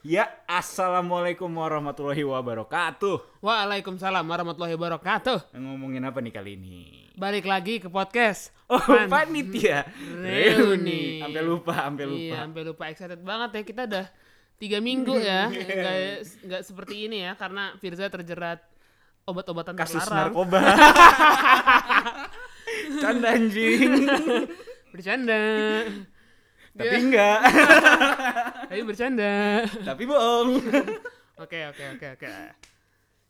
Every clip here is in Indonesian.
Ya, assalamualaikum warahmatullahi wabarakatuh. Waalaikumsalam warahmatullahi wabarakatuh. Ngomongin apa nih kali ini? Balik lagi ke podcast. Oh, Pan- panitia. Reuni. Sampai lupa, sampai lupa. Iya, sampai lupa excited banget ya. Kita udah tiga minggu ya, nggak nggak seperti ini ya, karena Firza terjerat obat-obatan Kasus terlarang. narkoba. Canda anjing. Bercanda. Tapi enggak. Tapi bercanda. Tapi bohong. Oke, oke, oke, oke.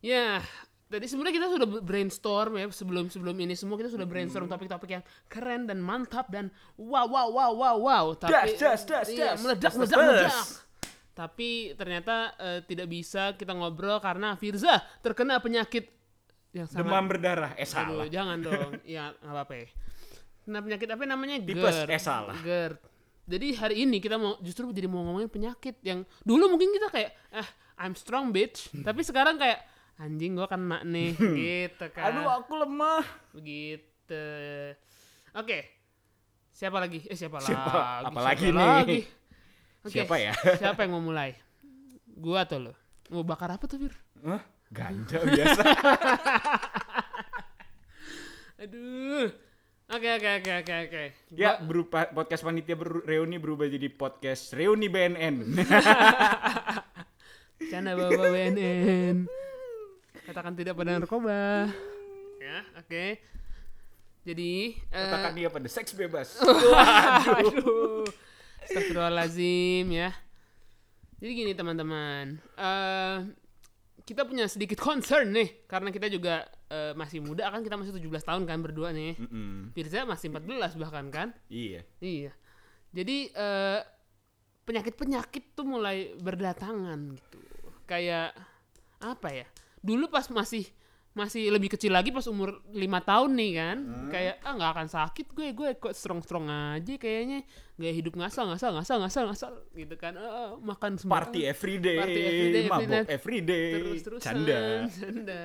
Ya, tadi sebenarnya kita sudah brainstorm ya sebelum sebelum ini semua kita sudah brainstorm topik-topik yang keren dan mantap dan wow wow wow wow wow. Tapi Das, das, das, iya, meledak meledak meledak. Tapi ternyata eh, tidak bisa kita ngobrol karena Firza terkena penyakit yang sangat Demam berdarah. Eh Aduh, salah. jangan dong. ya, nggak apa-apa. ya. Kena penyakit apa namanya? Tipes. Eh, salah. GERD. Jadi hari ini kita mau justru jadi mau ngomongin penyakit yang dulu mungkin kita kayak ah I'm strong bitch, tapi sekarang kayak anjing gua kena nih gitu kan. Aduh, aku lemah. begitu. Oke. Siapa lagi? Eh siapa, Siapa? lagi? Apalagi Siapa nih? lagi? Oke, Siapa ya? Siapa yang mau mulai? Gua atau lo? Mau bakar apa tuh, Bir? Hah? Ganja biasa. Aduh. Oke oke oke oke oke. Ya, berupa podcast panitia ber- reuni berubah jadi podcast reuni BNN. Canda bawa BNN. Katakan tidak pada narkoba. Ya, oke. Jadi, eh, Katakan dia pada seks bebas. aduh. Astagfirullahaladzim ya. Jadi gini teman-teman. eh kita punya sedikit concern nih. Karena kita juga eh, masih muda kan. Kita masih 17 tahun kan berdua nih. Mm-mm. Firza masih 14 bahkan kan. Iya. Iya. Jadi eh, penyakit-penyakit tuh mulai berdatangan gitu. Kayak apa ya? Dulu pas masih masih lebih kecil lagi pas umur lima tahun nih kan, kayak ah nggak akan sakit gue, gue kok strong strong aja kayaknya, gaya hidup ngasal ngasal ngasal ngasal ngasal gitu kan, Ah, makan semua Party everyday, Party everyday, mabok everyday. everyday, terus terusan canda, canda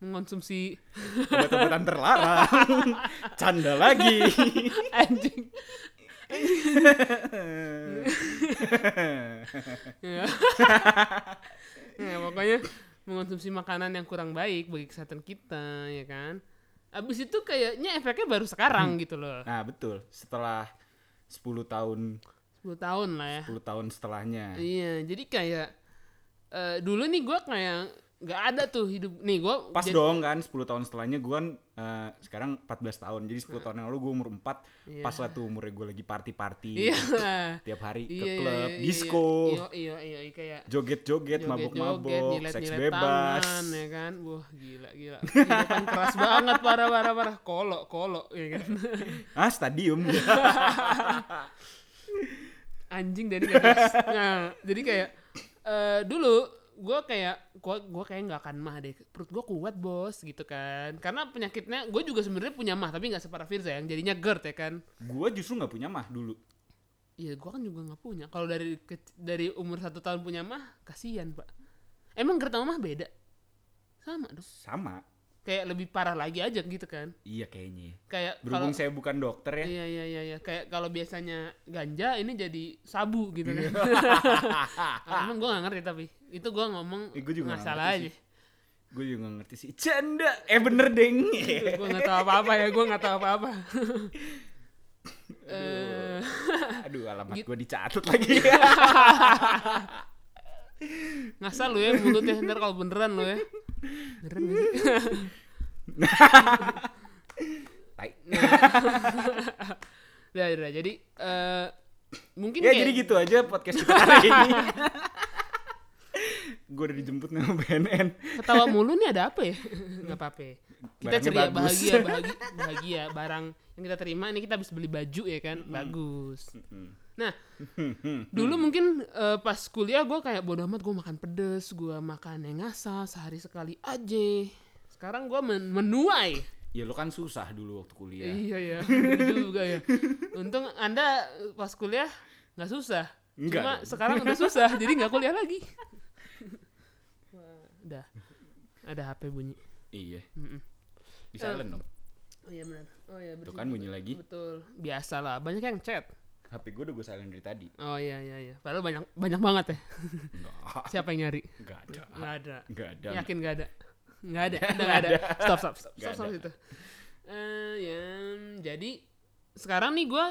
mengonsumsi. Obat-obatan terlarang, canda lagi. anjing. Ya. ya pokoknya mengonsumsi makanan yang kurang baik bagi kesehatan kita ya kan? Abis itu kayaknya efeknya baru sekarang gitu loh. Nah betul, setelah 10 tahun, 10 tahun lah ya. 10 tahun setelahnya. iya jadi kayak eh, dulu nih gue kayak nggak ada tuh hidup nih gue Pas dong kan 10 tahun setelahnya gue kan eh, sekarang 14 tahun. Jadi 10 tahun yang lalu gue umur 4, Iya. pas lah tuh umurnya gue lagi party-party. iya Tiap hari ke iya iya, klub, iya, disco, iya iya iya, iya, kayak joget-joget, mabok-mabok, seks nyilet-nyilet bebas. tangan, ya kan wah gila gila kehidupan keras banget parah parah parah kolo kolo ya kan Ah, stadium. anjing dari nah jadi kayak eh dulu gue kayak gue gue kayak nggak akan mah deh perut gue kuat bos gitu kan karena penyakitnya gue juga sebenarnya punya mah tapi nggak separah Firza yang jadinya GERD ya kan gue justru nggak punya mah dulu. Iya, gua kan juga nggak punya. Kalau dari dari umur satu tahun punya mah, kasihan pak. Emang GERD sama mah beda? Sama dong. Sama. Kayak lebih parah lagi aja gitu kan. Iya kayaknya. Kayak Berhubung saya bukan dokter ya. iya iya iya iya. Kayak kalau biasanya ganja ini jadi sabu gitu kan. Emang gua nggak ngerti tapi itu gua ngomong Eh, gua juga nggak salah aja. Gue juga nggak ngerti sih. Canda. Eh bener deng. gua nggak tahu apa-apa ya. Gua nggak tahu apa-apa. Eh, Aduh alamat Gitu. gue dicatat lagi. ngasal lu ya mulutnya ntar kalau beneran lu ya. Beneran nggak sih? Udah, udah. Jadi eh mungkin ya kayak- jadi gitu aja podcast kita hari ini. gue udah dijemput sama BNN. ketawa mulu nih ada apa ya? Gak apa-apa. ya. Kita Barangnya ceria bagus. bahagia, bahagia, bahagia. Barang yang kita terima ini kita habis beli baju ya kan, bagus. Nah, dulu mungkin eh, pas kuliah gue kayak bodo amat gue makan pedes, gue makan yang ngasal sehari sekali aja. Sekarang gue men menuai. Ya lo kan susah dulu waktu kuliah. Iya ya, bener juga ya. Untung anda pas kuliah nggak susah. Enggak Cuma dong. sekarang udah susah, jadi nggak kuliah lagi. Ada HP bunyi. Iya. Mm-mm. Di silent dong. Oh iya benar. Oh iya Tuh benar. kan bunyi lagi. Betul. Biasalah, banyak yang chat. HP gue udah gue silent dari tadi. Oh iya iya iya. Padahal banyak banyak banget ya. Enggak. Siapa yang nyari? Enggak ada. Nggak ada. Enggak ada. Yakin nggak ada? Nggak ada. Udah nggak ada. Stop stop stop. Nggak Stop stop situ. Eh ya jadi sekarang nih gue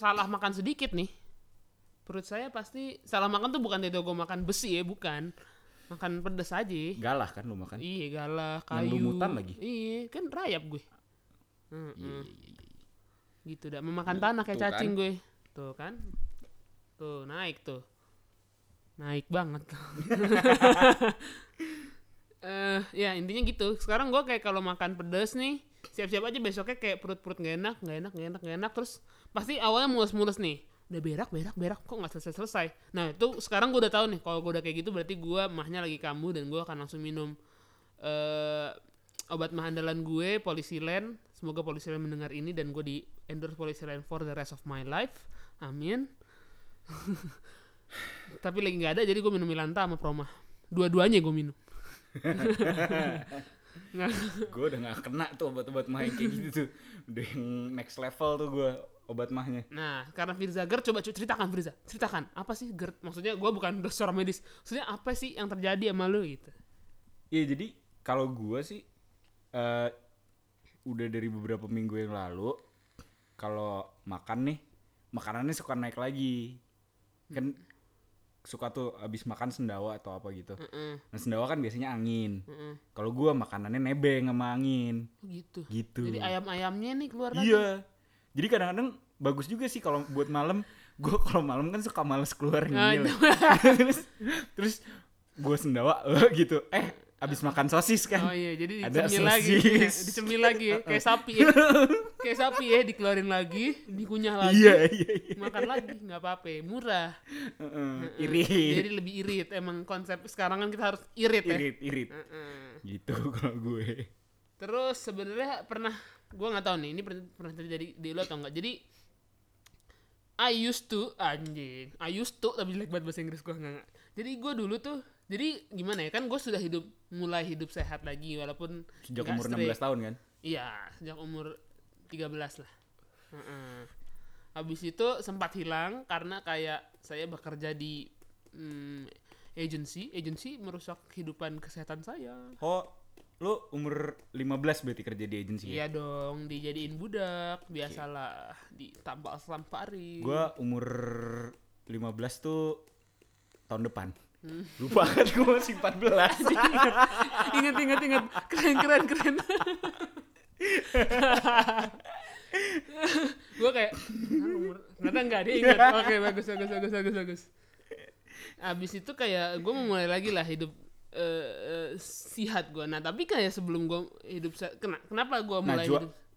salah makan sedikit nih. Perut saya pasti salah makan tuh bukan dari gue makan besi ya, bukan. Makan pedes aja. Galah kan lu makan? Iya galah, Yang kayu. lumutan lagi? Iya, kan rayap gue. Iya, iya. Gitu dah, memakan tanah kayak tuh cacing kan. gue. Tuh kan. Tuh, naik tuh. Naik banget. Eh, ya intinya gitu. Sekarang gue kayak kalau makan pedas nih, siap-siap aja besoknya kayak perut-perut gak enak, gak enak, gak enak, gak enak. Terus pasti awalnya mulus-mulus nih. Udah berak, berak, berak, kok nggak selesai-selesai. Nah itu sekarang gue udah tahu nih, kalau gue udah kayak gitu berarti gue mahnya lagi kambuh dan gue akan langsung minum eh obat mah andalan gue, Polisilen. Semoga Polisilen mendengar ini dan gue di endorse Polisilen for the rest of my life. Amin. Tapi lagi nggak ada, jadi gue minum Milanta sama Proma. Dua-duanya gue minum. Gue udah gak kena tuh obat-obat yang kayak gitu tuh udah yang next level tuh gue obat mahnya Nah, karena Firza GERD, coba ceritakan Firza. Ceritakan, apa sih GERD? Maksudnya gue bukan dokter medis. Maksudnya apa sih yang terjadi sama lu gitu? iya jadi kalau gue sih eh udah dari beberapa minggu yang lalu kalau makan nih makanannya suka naik lagi kan suka tuh abis makan sendawa atau apa gitu Heeh, nah sendawa kan biasanya angin heeh. kalau gue makanannya nebeng sama angin Oh, gitu. gitu Jadi ayam-ayamnya nih keluar lagi. Jadi kadang-kadang bagus juga sih kalau buat malam. Gue kalau malam kan suka males keluar Ah, itu. terus terus gue sendawa eh, gitu. Eh, abis makan sosis kan. Oh iya, jadi Ada dicemil lagi. sosis. dicemil lagi ya, kayak sapi ya. kayak sapi ya, dikeluarin lagi, dikunyah lagi. Iya, iya, iya. Makan lagi, nggak apa-apa, murah. Heeh, Heeh. irit. Jadi lebih irit. Emang konsep sekarang kan kita harus irit ya. Irit, irit. Heeh. Gitu kalau gue. Terus sebenarnya pernah gua nggak tahu nih ini pernah, pernah terjadi di lo atau enggak. Jadi I used to anjing. I used to tapi jelek banget bahasa Inggris gua enggak. enggak. Jadi gua dulu tuh jadi gimana ya kan gue sudah hidup mulai hidup sehat lagi walaupun Sejak nggak umur strict. 16 tahun kan. Iya, sejak umur 13 lah. Heeh. Habis itu sempat hilang karena kayak saya bekerja di hmm, agency, agency merusak kehidupan kesehatan saya. Oh, lu umur 15 berarti kerja di agensi ya? Iya dong, dijadiin budak, biasalah ditampar-tamparin. Gue umur 15 tuh tahun depan. Hmm. Lupa kan gue masih 14. ingat, ingat, ingat, keren, keren, keren. gue kayak "Hah, umur ternyata enggak dia ingat oke bagus bagus bagus bagus bagus abis itu kayak gue memulai lagi lah hidup eh, eh, sihat gue nah tapi kayak sebelum gue hidup kena, kenapa gue mulai Najwa. hidup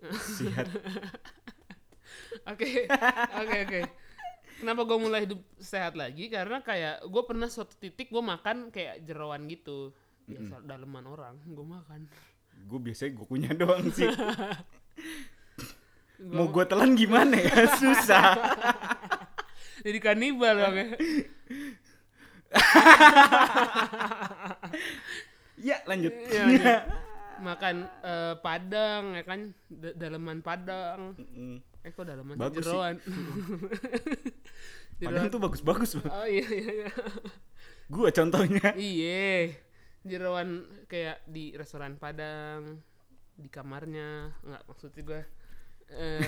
Sihat. Oke, oke, oke. Kenapa gue mulai hidup sehat lagi? Karena kayak gue pernah suatu titik gue makan kayak jeroan gitu. Biasa daleman orang, gue makan. gue biasanya gue kunyah doang sih. Gua Mau gue telan gimana ya? Susah. jadi kanibal dong ya. Ya lanjut. Iya, iya. Makan eh, padang ya kan, Da- daleman padang. Mm. Eh kok daleman Bagus jeroan. Padahal tuh bagus-bagus bang. Oh iya iya iya. Gue contohnya. Iya. Jeroan kayak di restoran Padang, di kamarnya, nggak maksudnya gue. Eh,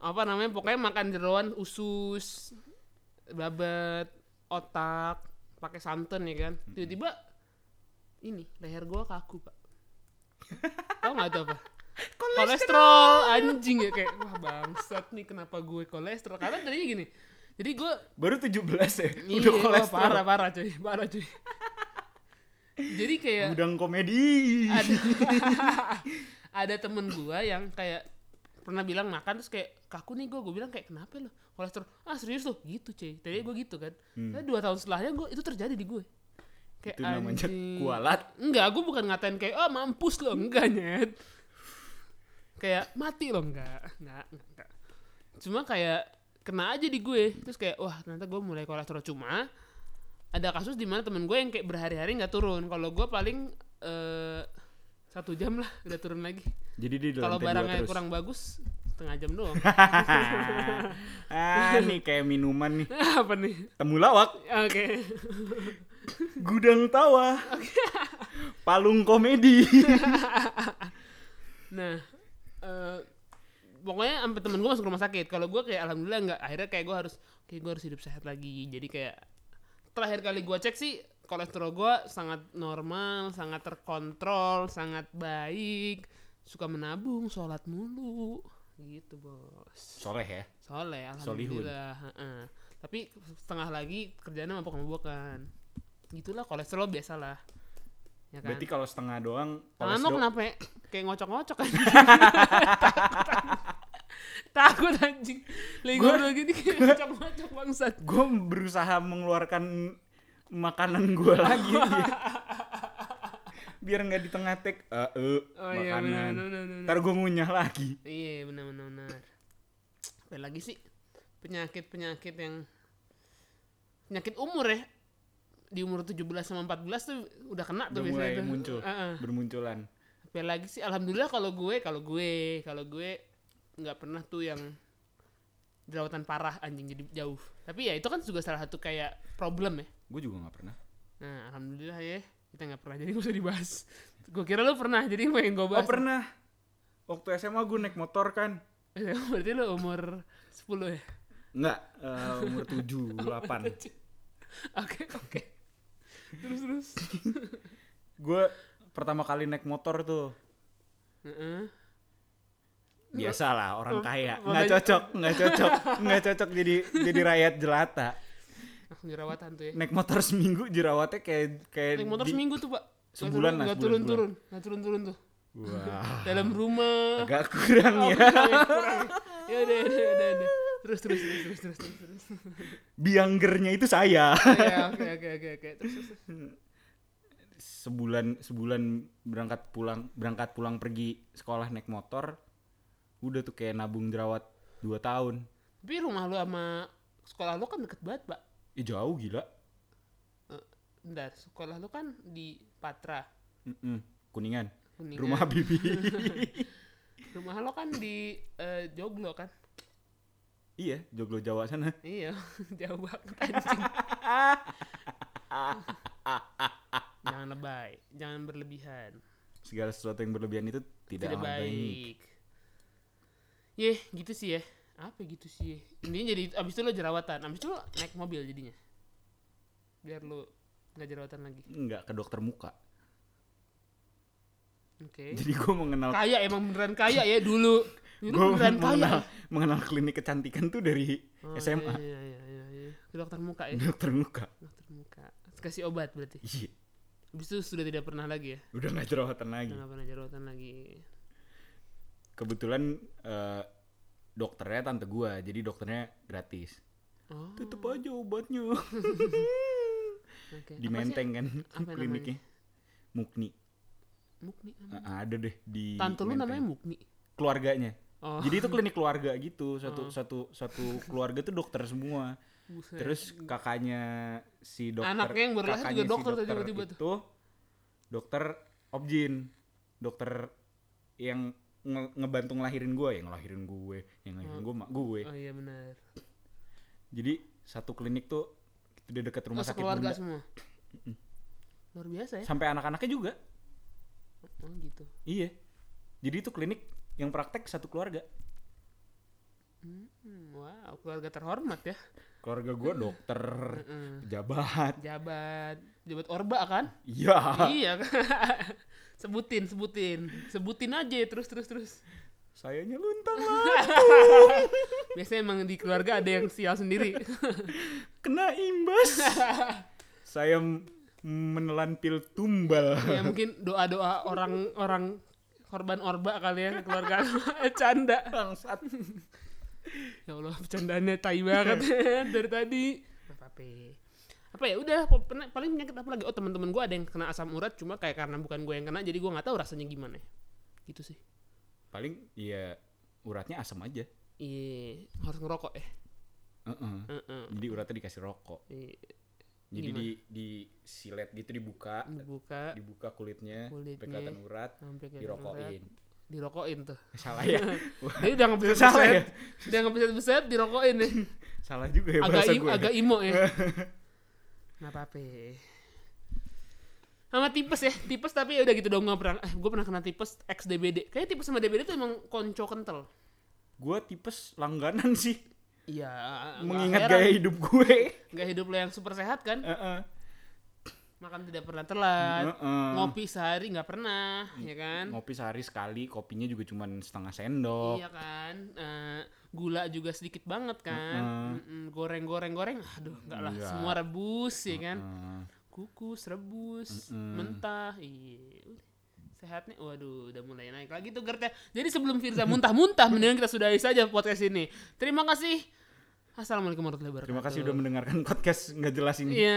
apa namanya? Pokoknya makan jeroan usus, babat, otak, pakai santan ya kan. Tiba-tiba ini leher gue kaku pak. Tahu nggak apa? kolesterol anjing ya kayak wah bangsat nih kenapa gue kolesterol karena tadinya gini jadi gue Baru 17 ya. Iya, Udah kolesterol. parah parah cuy, parah cuy. Jadi kayak Gudang komedi. ada ada temen gua yang kayak pernah bilang makan terus kayak kaku nih gua, gua bilang kayak kenapa lo kolesterol? Ah serius lo gitu cuy. Tadi gua gitu kan. Tapi dua tahun setelahnya gua itu terjadi di gue. Kayak Hmm. Itu namanya anjing. kualat. Enggak, gua bukan ngatain kayak oh mampus lo enggak nyet. Kayak mati lo enggak, enggak, enggak. Cuma kayak kena aja di gue. Terus kayak wah ternyata gue mulai kolesterol cuma ada kasus di mana temen gue yang kayak berhari-hari nggak turun. Kalau gue paling eh, satu jam lah udah turun lagi. Jadi di Kalau barangnya terus. kurang bagus setengah jam doang. ah, nih kayak minuman nih. Apa nih? Temulawak, Oke. gudang tawa. Palung komedi. Nah, eh pokoknya sampai temen gue masuk rumah sakit. Kalau gue kayak alhamdulillah nggak. Akhirnya kayak gue harus kayak gue harus hidup sehat lagi. Jadi kayak terakhir kali gue cek sih kolesterol gue sangat normal, sangat terkontrol, sangat baik. Suka menabung, sholat mulu, gitu bos. Soleh ya. Soleh, alhamdulillah. heeh. Tapi setengah lagi kerjanya mabok-mabokan. Gitulah kolesterol biasalah. Ya kan? Berarti kalau setengah doang Tangan lo kenapa ya? Kayak ngocok-ngocok anjing. Takut anjing. Lagi ngobrol gini kayak ngocok-ngocok bangsat. gue berusaha mengeluarkan makanan gue lagi biar, biar nggak di tengah tek eh eh, Oh iya makanan benar. ntar gue ngunyah lagi Iya benar benar benar. Apa lagi sih? Penyakit-penyakit yang penyakit umur ya. Di umur 17 sama 14 tuh udah kena tuh udah mulai tuh. muncul Heeh. bermunculan Apa lagi sih? Alhamdulillah kalau gue, kalau gue, kalau gue nggak pernah tuh yang jerawatan parah anjing jadi jauh. Tapi ya itu kan juga salah satu kayak problem ya. gue juga nggak pernah Nah, alhamdulillah ya kita nggak pernah jadi gak usah dibahas. Gue kira lu pernah jadi pengen gue oh bahas. pernah waktu SMA gue naik motor kan Berarti lu umur 10 ya? nggak eh, umur tujuh delapan Oke oke. Terus terus. gue pertama kali naik motor tuh Heeh. biasa lah orang Oh, kaya nggak cocok nggak cocok nggak cocok jadi jadi rakyat jelata Langsung jerawatan tuh ya. naik motor seminggu jerawatnya kayak kayak Naik motor di- seminggu tuh pak. Sebulan lah, Nggak sebulan, turun-turun, nggak turun-turun tuh. wah Dalam rumah. agak kurang Oh, ya kurang ya, udah, ya udah, udah, udah. Terus terus terus terus terus terus. terus. bianggernya itu saya Ya, oke oke oke oke. Terus. terus. sebulan sebulan berangkat pulang berangkat pulang pergi sekolah naik motor udah tuh kayak nabung jerawat dua tahun Tapi rumah lu sama sekolah lu kan deket banget, Pak. Ih jauh gila Bentar, sekolah lu kan di Patra. Mm-mm. kuningan Kuningan. rumah bibi Rumah lo kan di eh, Joglo kan? iya joglo jawa sana Iya, jauh banget anjing. jangan lebay, jangan berlebihan. segala sesuatu yang berlebihan itu tidak, Tidak, baik. baik. Yeh, gitu sih ya. Apa gitu sih? ya? Intinya jadi abis itu lo jerawatan, abis itu lo naik mobil jadinya. Biar lo nggak jerawatan lagi. nggak ke dokter muka Oke. jadi gue mengenal Kaya emang beneran kaya ya dulu. Dulu gue beneran kaya. mengenal mengenal klinik kecantikan tuh dari Oh, SMA Iya, iya, iya, iya. Ke dokter muka ya. dokter muka Dokter muka. Kasih obat berarti. iya Abis itu sudah tidak pernah lagi ya. udah nggak jerawatan lagi Udah nggak pernah jerawatan lagi. Kebetulan eh, dokternya tante gue jadi dokternya gratis Oh. tetep aja obatnya Oke. di Apa sih? Menteng kan Apa kliniknya Mukni Mukni. namanya? Ah, ada deh di Tante lu Menteng. namanya Mukni. keluarganya Oh. jadi itu klinik keluarga gitu satu satu satu keluarga tuh dokter semua Buset. terus kakaknya si dokter Anaknya yang baru lahir kakaknya juga si dokter tuh tiba-tiba tuh. dokter objin dokter yang nge- ngebantu ngelahirin gue yang ngelahirin gue yang ngelahirin gue mak gue Oh iya benar. jadi satu klinik tuh di dekat rumah Oh, sakit sekeluarga bunda semua. Luar biasa ya. sampai anak-anaknya juga Oh gitu. iya jadi itu klinik yang praktek satu keluarga Hmm, wow, keluarga terhormat ya. keluarga gue dokter jabat Jabat, jabat orba kan? iya iya. sebutin, sebutin, sebutin aja terus terus terus. sayanya luntang lah. Biasanya emang di keluarga ada yang sial sendiri. kena imbas. Saya menelan pil tumbal. Ya mungkin doa-doa orang-orang korban orba kali ya keluarga canda. Bangsat. Ya Allah bercandanya tai banget. Dari tadi. Apa apa ya udah paling penyakit apa lagi oh teman-teman gue ada yang kena asam urat cuma kayak karena bukan gue yang kena jadi gue nggak tahu rasanya gimana gitu sih paling ya uratnya asam aja iya harus ngerokok ya Heeh. Heeh. jadi uratnya dikasih rokok Iya, jadi Gimana? di di silet gitu dibuka dibuka dibuka kulitnya, Kulitnya. kelihatan urat kelihatan urat. dirokokin dirokokin tuh. Salah ya. Dia udah ngebeset Salah ya? dia ngebeset beset dirokokin nih. Salah juga ya agak im- gue. agak imo ya. Nggak apa-apa. Sama tipes ya, tipes tapi ya udah gitu dong nggak pernah. Eh, gue pernah kena tipes ex DBD. Kayaknya tipes sama DBD tuh emang konco kental. Gue tipes langganan sih. Iya. Mengingat gaya hidup gue. Gaya hidup lo yang super sehat kan. Heeh. Makan tidak pernah telat. Heeh. Ngopi sehari nggak pernah, ya kan? Ngopi sehari sekali, kopinya juga cuma setengah sendok. Iya kan. Eh, gula juga sedikit banget kan. Mm-mm, Goreng-goreng goreng. Aduh, enggak lah. Enggak. Semua rebus ya kan. Kukus rebus mentah iya udah. sehatnya waduh udah mulai naik lagi tuh GERD jadi sebelum Firza muntah-muntah mendingan kita sudahi saja podcast ini terima kasih assalamualaikum warahmatullahi wabarakatuh Terima kasih udah mendengarkan podcast nggak jelas ini. iya